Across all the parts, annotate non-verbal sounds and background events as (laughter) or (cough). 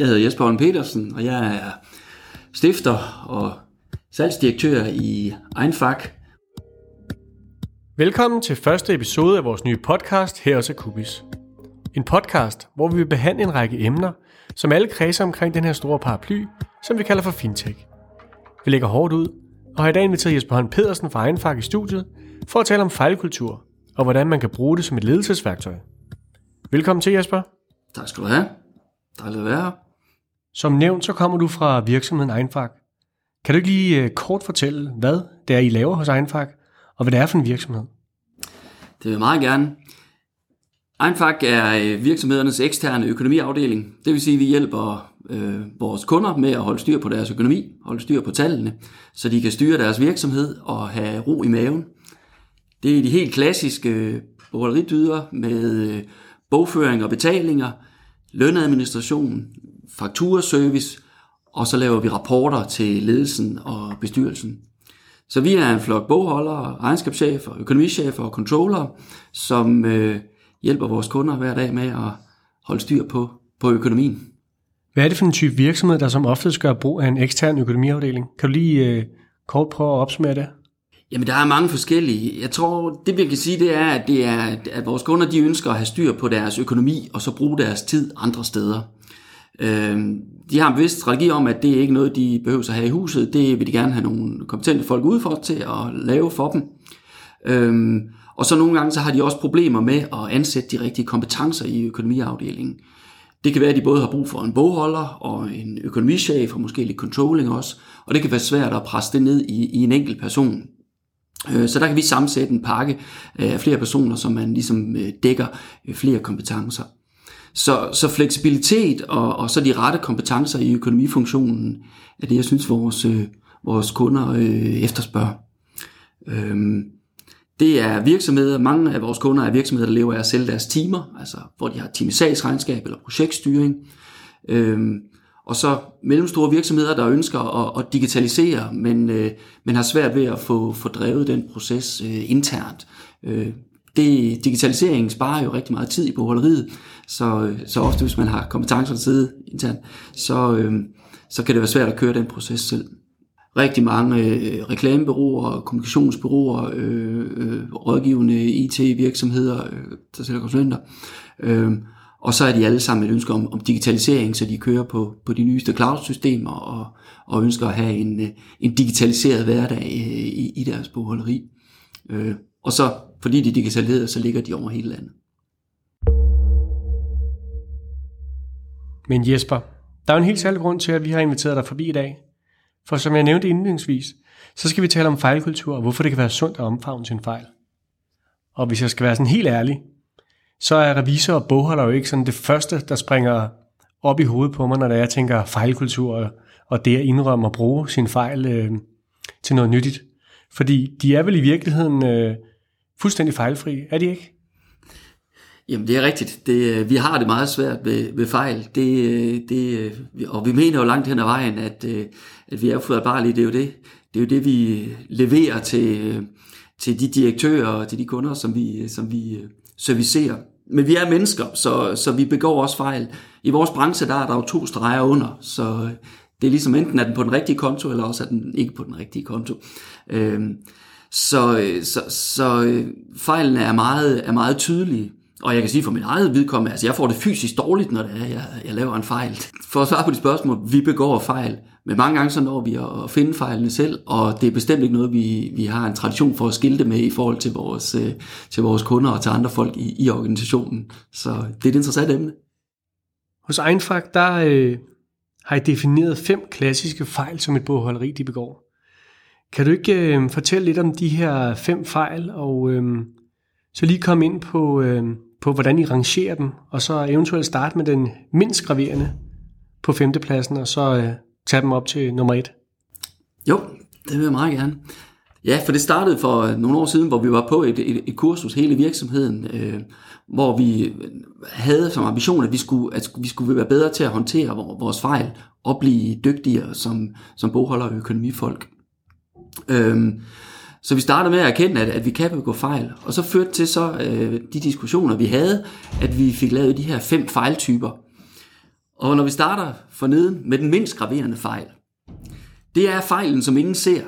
Jeg hedder Jesper Holm Petersen, og jeg er stifter og salgsdirektør i Einfak. Velkommen til første episode af vores nye podcast her hos Akubis. En podcast, hvor vi vil behandle en række emner, som alle kredser omkring den her store paraply, som vi kalder for fintech. Vi lægger hårdt ud, og har i dag inviteret Jesper Holm Pedersen fra Einfak i studiet for at tale om fejlkultur og hvordan man kan bruge det som et ledelsesværktøj. Velkommen til Jesper. Tak skal du have. Dejligt at være her. Som nævnt, så kommer du fra virksomheden Einfak. Kan du ikke lige øh, kort fortælle, hvad det er, I laver hos Einfak, og hvad det er for en virksomhed? Det vil jeg meget gerne. Einfak er øh, virksomhedernes eksterne økonomiafdeling. Det vil sige, at vi hjælper øh, vores kunder med at holde styr på deres økonomi, holde styr på tallene, så de kan styre deres virksomhed og have ro i maven. Det er de helt klassiske øh, bogholderidyder med bogføring og betalinger, lønadministration, fakturaservice, og så laver vi rapporter til ledelsen og bestyrelsen. Så vi er en flok bogholdere, regnskabschefer, økonomichefer og controller, som øh, hjælper vores kunder hver dag med at holde styr på, på økonomien. Hvad er det for en type virksomhed, der som oftest gør brug af en ekstern økonomiafdeling? Kan du lige øh, kort prøve at opsummere det? Jamen, der er mange forskellige. Jeg tror, det vi kan sige, det er, at, det er, at vores kunder de ønsker at have styr på deres økonomi, og så bruge deres tid andre steder. Øh, de har en bevidst strategi om, at det er ikke noget, de behøver at have i huset. Det vil de gerne have nogle kompetente folk udfor til at lave for dem. Øhm, og så nogle gange så har de også problemer med at ansætte de rigtige kompetencer i økonomiafdelingen. Det kan være, at de både har brug for en bogholder og en økonomichef og måske lidt controlling også. Og det kan være svært at presse det ned i, i en enkelt person. Øh, så der kan vi sammensætte en pakke øh, af flere personer, som man ligesom øh, dækker øh, flere kompetencer. Så, så fleksibilitet og, og så de rette kompetencer i økonomifunktionen er det, jeg synes, vores, øh, vores kunder øh, efterspørger. Øhm, det er virksomheder, mange af vores kunder er virksomheder, der lever af at sælge deres timer, altså hvor de har timesagsregnskab eller projektstyring. Øhm, og så mellemstore virksomheder, der ønsker at, at digitalisere, men, øh, men har svært ved at få, få drevet den proces øh, internt. Øh, det, digitaliseringen sparer jo rigtig meget tid i bogholderiet, så, så ofte hvis man har kompetencer til sidde internt, så, øh, så kan det være svært at køre den proces selv. Rigtig mange øh, reklamebyråer, kommunikationsbyråer, øh, øh, rådgivende IT-virksomheder, øh, der sælger konsulenter, øh, og så er de alle sammen et ønske om, om digitalisering, så de kører på, på de nyeste cloud-systemer og, og ønsker at have en, øh, en digitaliseret hverdag øh, i, i deres bogholderi. Øh, og så, fordi de er digitaliseret, så ligger de over hele landet. Men Jesper, der er en helt særlig grund til, at vi har inviteret dig forbi i dag. For som jeg nævnte indledningsvis, så skal vi tale om fejlkultur og hvorfor det kan være sundt at omfavne sin fejl. Og hvis jeg skal være sådan helt ærlig, så er revisor og bogholder jo ikke sådan det første, der springer op i hovedet på mig, når jeg tænker fejlkultur og det at indrømme at bruge sin fejl øh, til noget nyttigt. Fordi de er vel i virkeligheden øh, fuldstændig fejlfri, er de ikke? Jamen det er rigtigt. Det, øh, vi har det meget svært ved, ved fejl. Det, øh, det, øh, og vi mener jo langt hen ad vejen, at, at vi er fejlbarlige. Det er jo det. Det er jo det, vi leverer til, til de direktører og til de kunder, som vi, som vi servicerer. Men vi er mennesker, så, så vi begår også fejl. I vores branche, der er der jo to streger under, så det er ligesom enten er den på den rigtige konto, eller også er den ikke på den rigtige konto. Øhm, Øh, så, så, så fejlene er meget, er meget tydelige. Og jeg kan sige for min eget vedkommende, altså jeg får det fysisk dårligt, når det er, jeg, jeg laver en fejl. (laughs) For at svare på de spørgsmål, vi begår fejl. Men mange gange så når vi at finde fejlene selv, og det er bestemt ikke noget, vi, vi har en tradition for at skilte med i forhold til vores, øh, til vores kunder og til andre folk i, i organisationen. Så det er et interessant emne. Hos Einfak, der øh, har I defineret fem klassiske fejl, som et bogholderi de begår. Kan du ikke øh, fortælle lidt om de her fem fejl, og øh, så lige komme ind på, øh, på, hvordan I rangerer dem, og så eventuelt starte med den mindst graverende på femtepladsen, og så øh, tage dem op til nummer et? Jo, det vil jeg meget gerne. Ja, for det startede for øh, nogle år siden, hvor vi var på et, et, et kursus hele virksomheden, øh, hvor vi øh, havde som ambition, at vi skulle, at vi skulle være bedre til at håndtere vores fejl og blive dygtigere som, som bogholder og økonomifolk. Øhm, så vi startede med at erkende, at, at vi kan begå fejl. Og så førte til så øh, de diskussioner, vi havde, at vi fik lavet de her fem fejltyper. Og når vi starter for neden med den mindst graverende fejl, det er fejlen, som ingen ser.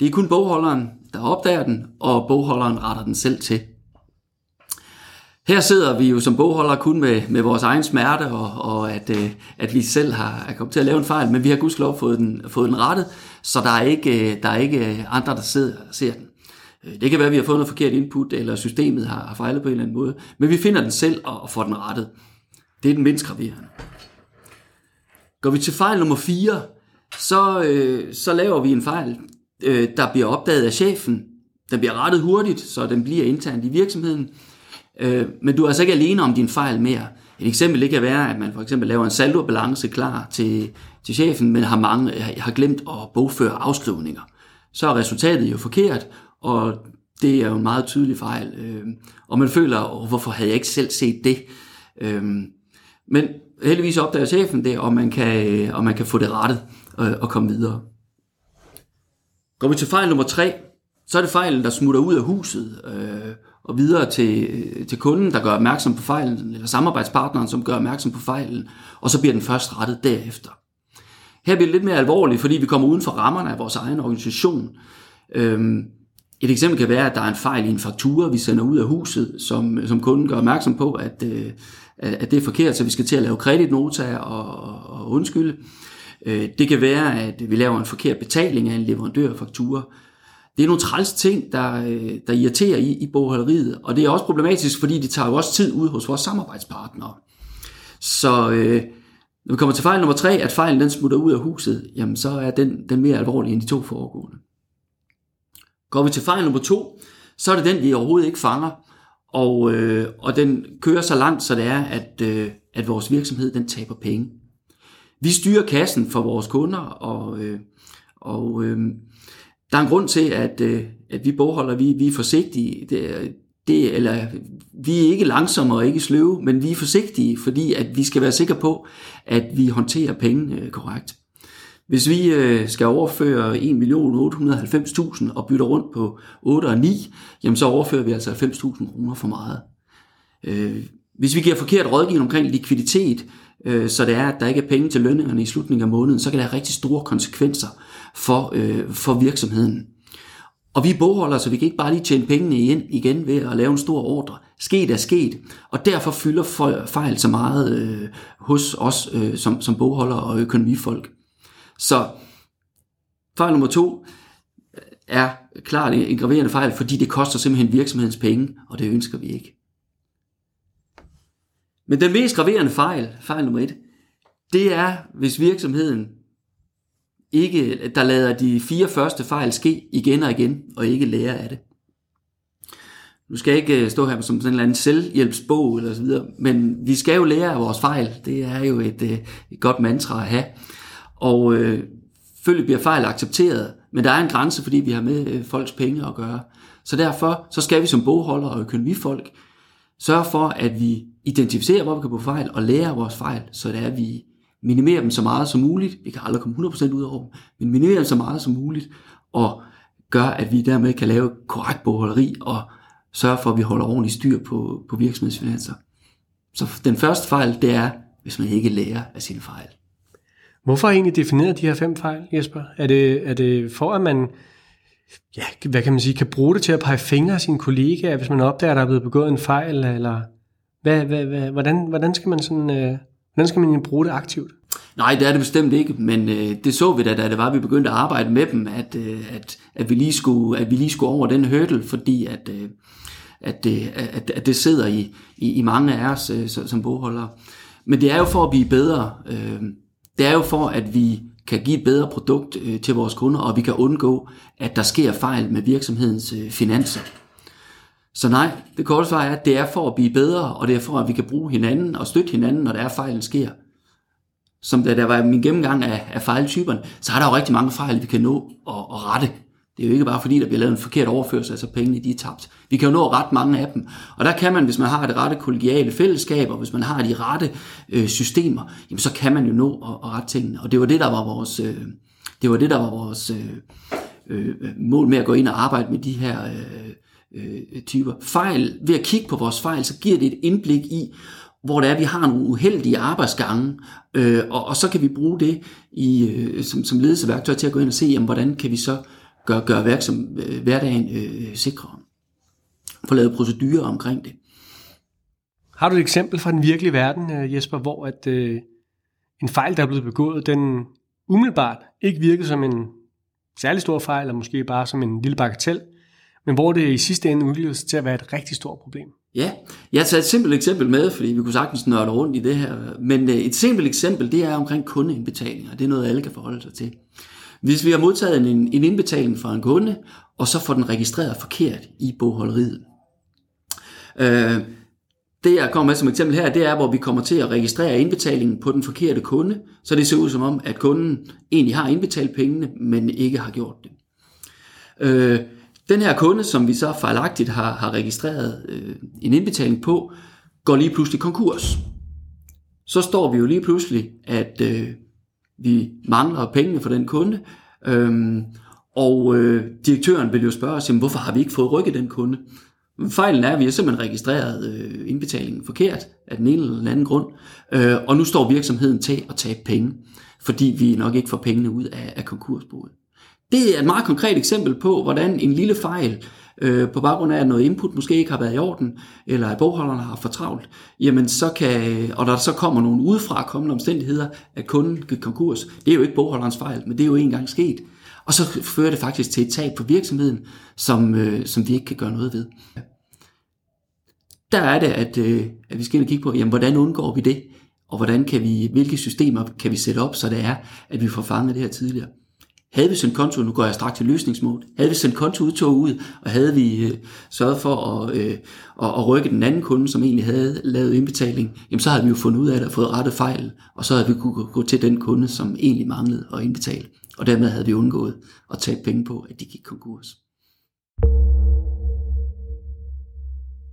Det er kun bogholderen, der opdager den, og bogholderen retter den selv til. Her sidder vi jo som bogholder kun med, med vores egen smerte, og, og at, øh, at vi selv har er kommet til at lave en fejl, men vi har gudskelov fået den, fået den rettet, så der er ikke, øh, der er ikke øh, andre, der sidder, ser den. Øh, det kan være, at vi har fået noget forkert input, eller systemet har, har fejlet på en eller anden måde, men vi finder den selv og, og får den rettet. Det er den mindst graverende. Går vi til fejl nummer 4, så, øh, så laver vi en fejl, øh, der bliver opdaget af chefen. Den bliver rettet hurtigt, så den bliver internt i virksomheden. Øh, men du er altså ikke alene om din fejl mere. Et eksempel det kan være, at man for eksempel laver en saldobalance klar til, til chefen, men har, mange, har glemt at bogføre afskrivninger. Så er resultatet jo forkert, og det er jo en meget tydelig fejl. Øh, og man føler, hvorfor havde jeg ikke selv set det? Øh, men heldigvis opdager chefen det, og man kan, og man kan få det rettet øh, og komme videre. Går vi til fejl nummer tre, så er det fejlen, der smutter ud af huset øh, og videre til, til kunden, der gør opmærksom på fejlen, eller samarbejdspartneren, som gør opmærksom på fejlen, og så bliver den først rettet derefter. Her bliver det lidt mere alvorligt, fordi vi kommer uden for rammerne af vores egen organisation. Øhm, et eksempel kan være, at der er en fejl i en faktura, vi sender ud af huset, som, som kunden gør opmærksom på, at, øh, at det er forkert, så vi skal til at lave kreditnota og, og undskylde. Øh, det kan være, at vi laver en forkert betaling af en leverandørfaktura. Det er nogle træls ting, der, øh, der irriterer i, i bogholderiet, og det er også problematisk, fordi det tager jo også tid ud hos vores samarbejdspartnere. Så øh, når vi kommer til fejl nummer tre, at fejlen den smutter ud af huset, jamen så er den, den mere alvorlig end de to foregående. Går vi til fejl nummer to, så er det den, vi overhovedet ikke fanger, og, øh, og den kører så langt, så det er, at, øh, at vores virksomhed den taber penge. Vi styrer kassen for vores kunder, og, øh, og øh, der er en grund til, at, øh, at vi bogholder, vi, vi er forsigtige. Det, det, eller, vi er ikke langsomme og ikke sløve, men vi er forsigtige, fordi at vi skal være sikre på, at vi håndterer penge øh, korrekt. Hvis vi øh, skal overføre 1.890.000 og bytter rundt på 8 og 9, jamen så overfører vi altså 90.000 kroner for meget. Øh, hvis vi giver forkert rådgivning omkring likviditet, øh, så det er, at der ikke er penge til lønningerne i slutningen af måneden, så kan det have rigtig store konsekvenser for, øh, for virksomheden. Og vi er bogholdere, så vi kan ikke bare lige tjene pengene ind igen ved at lave en stor ordre. Sket er sket, og derfor fylder fejl så meget øh, hos os øh, som, som bogholdere og økonomifolk. Så fejl nummer to øh, er klart en graverende fejl, fordi det koster simpelthen virksomhedens penge, og det ønsker vi ikke. Men den mest graverende fejl, fejl nummer et, det er, hvis virksomheden ikke, der lader de fire første fejl ske igen og igen, og ikke lærer af det. Nu skal jeg ikke øh, stå her som sådan en eller anden selvhjælpsbog eller så videre, men vi skal jo lære af vores fejl. Det er jo et, øh, et godt mantra at have. Og øh, selvfølgelig bliver fejl accepteret, men der er en grænse, fordi vi har med øh, folks penge at gøre. Så derfor så skal vi som bogholder og økonomifolk sørge for, at vi identificerer, hvor vi kan få fejl, og lære af vores fejl, så det er, at vi minimere dem så meget som muligt. Vi kan aldrig komme 100% ud over men minimere dem så meget som muligt, og gør, at vi dermed kan lave korrekt bogholderi, og sørge for, at vi holder ordentligt styr på, på virksomhedsfinanser. Så den første fejl, det er, hvis man ikke lærer af sine fejl. Hvorfor har I egentlig defineret de her fem fejl, Jesper? Er det, er det for, at man ja, hvad kan man sige, kan bruge det til at pege fingre af sine kollegaer, hvis man opdager, at der er blevet begået en fejl, eller hvad, hvad, hvad, hvordan, hvordan skal man sådan, øh, hvordan skal man bruge det aktivt? Nej, det er det bestemt ikke, men øh, det så vi da, da det var, at vi begyndte at arbejde med dem, at, øh, at, at, vi, lige skulle, at vi lige skulle over den hurdle, fordi at, øh, at, det, at, at det sidder i, i, i mange af os øh, som bogholdere. Men det er jo for at blive bedre. Øh, det er jo for, at vi kan give et bedre produkt øh, til vores kunder, og vi kan undgå, at der sker fejl med virksomhedens øh, finanser. Så nej, det korte svar er, at det er for at blive bedre, og det er for, at vi kan bruge hinanden og støtte hinanden, når der er fejlen sker. Som da der var min gennemgang af, af fejltyperne, så er der jo rigtig mange fejl, vi kan nå at, at rette. Det er jo ikke bare fordi, der bliver lavet en forkert overførsel, altså pengene de er tabt. Vi kan jo nå ret mange af dem. Og der kan man, hvis man har det rette kollegiale fællesskab, og hvis man har de rette øh, systemer, jamen så kan man jo nå at, at rette tingene. Og det var det, der var vores, øh, det var det, der var vores øh, øh, mål med at gå ind og arbejde med de her øh, Øh, øh, typer. Fejl, ved at kigge på vores fejl, så giver det et indblik i, hvor det er, at vi har nogle uheldige arbejdsgange, øh, og, og så kan vi bruge det i, øh, som, som ledelseværktøj til at gå ind og se, jamen, hvordan kan vi så gøre, gøre værksom, øh, hverdagen øh, sikrere. Få lavet procedurer omkring det. Har du et eksempel fra den virkelige verden, øh, Jesper, hvor at, øh, en fejl, der er blevet begået, den umiddelbart ikke virkede som en særlig stor fejl, eller måske bare som en lille bagatel, men hvor det i sidste ende udviklede sig til at være et rigtig stort problem? Ja, jeg tager et simpelt eksempel med, fordi vi kunne sagtens nørde rundt i det her. Men øh, et simpelt eksempel, det er omkring kundeindbetalinger. Det er noget, alle kan forholde sig til. Hvis vi har modtaget en, en indbetaling fra en kunde, og så får den registreret forkert i bogholderiet. Øh, det jeg kommer med som eksempel her, det er, hvor vi kommer til at registrere indbetalingen på den forkerte kunde, så det ser ud som om, at kunden egentlig har indbetalt pengene, men ikke har gjort det. Øh, den her kunde, som vi så fejlagtigt har, har registreret øh, en indbetaling på, går lige pludselig konkurs. Så står vi jo lige pludselig, at øh, vi mangler pengene for den kunde, øh, og øh, direktøren vil jo spørge os, jamen, hvorfor har vi ikke fået rykket den kunde? Fejlen er, at vi har simpelthen registreret øh, indbetalingen forkert af den ene eller den anden grund, øh, og nu står virksomheden til at tabe penge, fordi vi nok ikke får pengene ud af, af konkursboet. Det er et meget konkret eksempel på, hvordan en lille fejl, øh, på baggrund af, at noget input måske ikke har været i orden, eller at bogholderne har for travlt, jamen så kan, og der så kommer nogle udefra kommende omstændigheder, at kunden gik konkurs, det er jo ikke bogholderens fejl, men det er jo engang sket. Og så fører det faktisk til et tab på virksomheden, som, øh, som vi ikke kan gøre noget ved. Der er det, at, øh, at vi skal ind og kigge på, jamen, hvordan undgår vi det? Og hvordan kan vi, hvilke systemer kan vi sætte op, så det er, at vi får fanget det her tidligere. Havde vi sendt konto, nu går jeg straks til løsningsmål, havde vi sendt kontoudtog ud, og havde vi øh, sørget for at, øh, at, at rykke den anden kunde, som egentlig havde lavet indbetaling, jamen så havde vi jo fundet ud af det og fået rettet fejl, og så havde vi kunne gå til den kunde, som egentlig manglede at indbetale. Og dermed havde vi undgået at tage penge på, at de gik konkurs.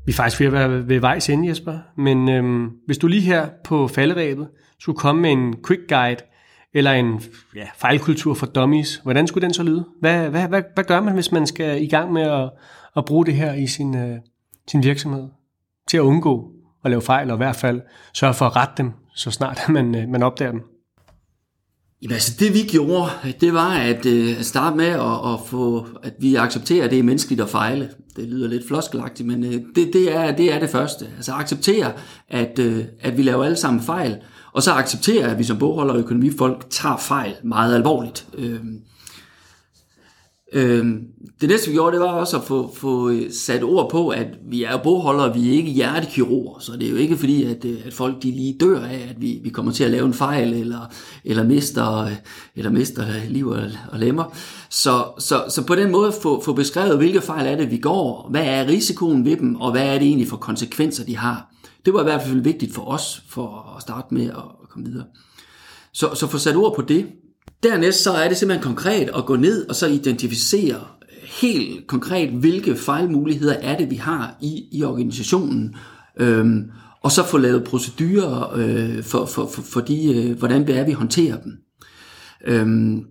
Vi er faktisk ved at være ved vejs ende, Jesper. Men øhm, hvis du lige her på falderæbet skulle komme med en quick guide, eller en ja, fejlkultur for dummies, hvordan skulle den så lyde? Hvad, hvad, hvad, hvad gør man, hvis man skal i gang med at, at bruge det her i sin, øh, sin virksomhed? Til at undgå at lave fejl, og i hvert fald sørge for at rette dem, så snart (laughs) man, øh, man opdager dem. Jamen altså det vi gjorde, det var at øh, starte med at, at få, at vi accepterer, at det er menneskeligt at fejle. Det lyder lidt floskelagtigt, men øh, det, det, er, det er det første. Altså acceptere, at, øh, at vi laver alle sammen fejl, og så acceptere, at vi som bogholder og økonomifolk tager fejl meget alvorligt. Øh, Øhm, det næste vi gjorde, det var også at få, få øh, sat ord på, at vi er boholdere, vi er ikke hjertekirurger, så det er jo ikke fordi, at, øh, at folk de lige dør af, at vi, vi kommer til at lave en fejl, eller, eller mister, øh, eller mister liv og, og lemmer. Så, så, så på den måde få, få beskrevet, hvilke fejl er det, vi går, hvad er risikoen ved dem, og hvad er det egentlig for konsekvenser, de har. Det var i hvert fald vigtigt for os, for at starte med at komme videre. Så, så få sat ord på det, Dernæst så er det simpelthen konkret at gå ned og så identificere helt konkret, hvilke fejlmuligheder er det, vi har i, i organisationen, øhm, og så få lavet procedurer øh, for, for, for, for de, øh, hvordan det er, vi håndterer dem. Øhm,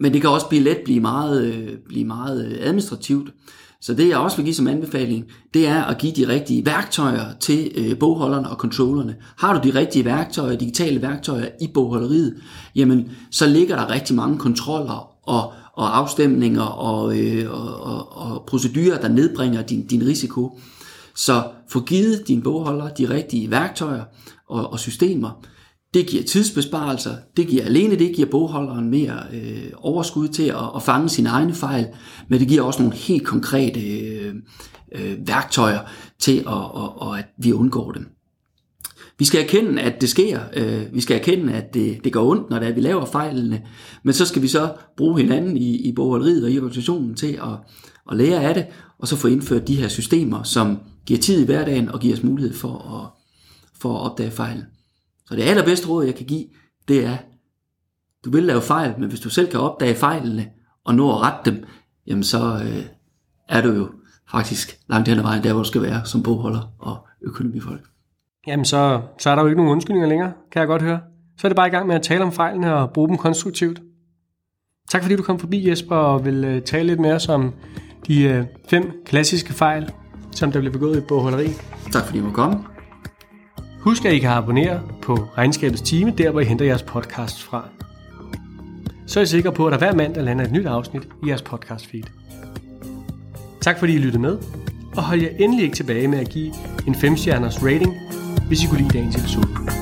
men det kan også blive let blive meget, øh, blive meget øh, administrativt. Så det jeg også vil give som anbefaling, det er at give de rigtige værktøjer til øh, bogholderne og controllerne. Har du de rigtige værktøjer, digitale værktøjer i bogholderiet, jamen så ligger der rigtig mange kontroller og, og afstemninger og, øh, og, og, og procedurer, der nedbringer din, din risiko. Så få givet din bogholder de rigtige værktøjer og, og systemer, det giver tidsbesparelser, det giver alene det giver bogholderen mere øh, overskud til at, at fange sine egne fejl, men det giver også nogle helt konkrete øh, øh, værktøjer til at, at, at, at vi undgår dem. Vi skal erkende, at det sker. Øh, vi skal erkende, at det, det går ondt, når det er, vi laver fejlene. Men så skal vi så bruge hinanden i, i bogholderiet og i organisationen til at, at lære af det, og så få indført de her systemer, som giver tid i hverdagen og giver os mulighed for at, for at opdage fejlen. Så det allerbedste råd, jeg kan give, det er, du vil lave fejl, men hvis du selv kan opdage fejlene og nå at rette dem, jamen så øh, er du jo faktisk langt hen ad vejen der, hvor du skal være som bogholder og økonomifolk. Jamen så, så er der jo ikke nogen undskyldninger længere, kan jeg godt høre. Så er det bare i gang med at tale om fejlene og bruge dem konstruktivt. Tak fordi du kom forbi, Jesper, og vil øh, tale lidt mere om de øh, fem klassiske fejl, som der bliver begået i bogholderi. Tak fordi du kom. Husk, at I kan abonnere på Regnskabets Time, der hvor I henter jeres podcast fra. Så er I sikre på, at der hver mandag lander et nyt afsnit i jeres podcast feed. Tak fordi I lyttede med, og hold jer endelig ikke tilbage med at give en 5-stjerners rating, hvis I kunne lide dagens episode.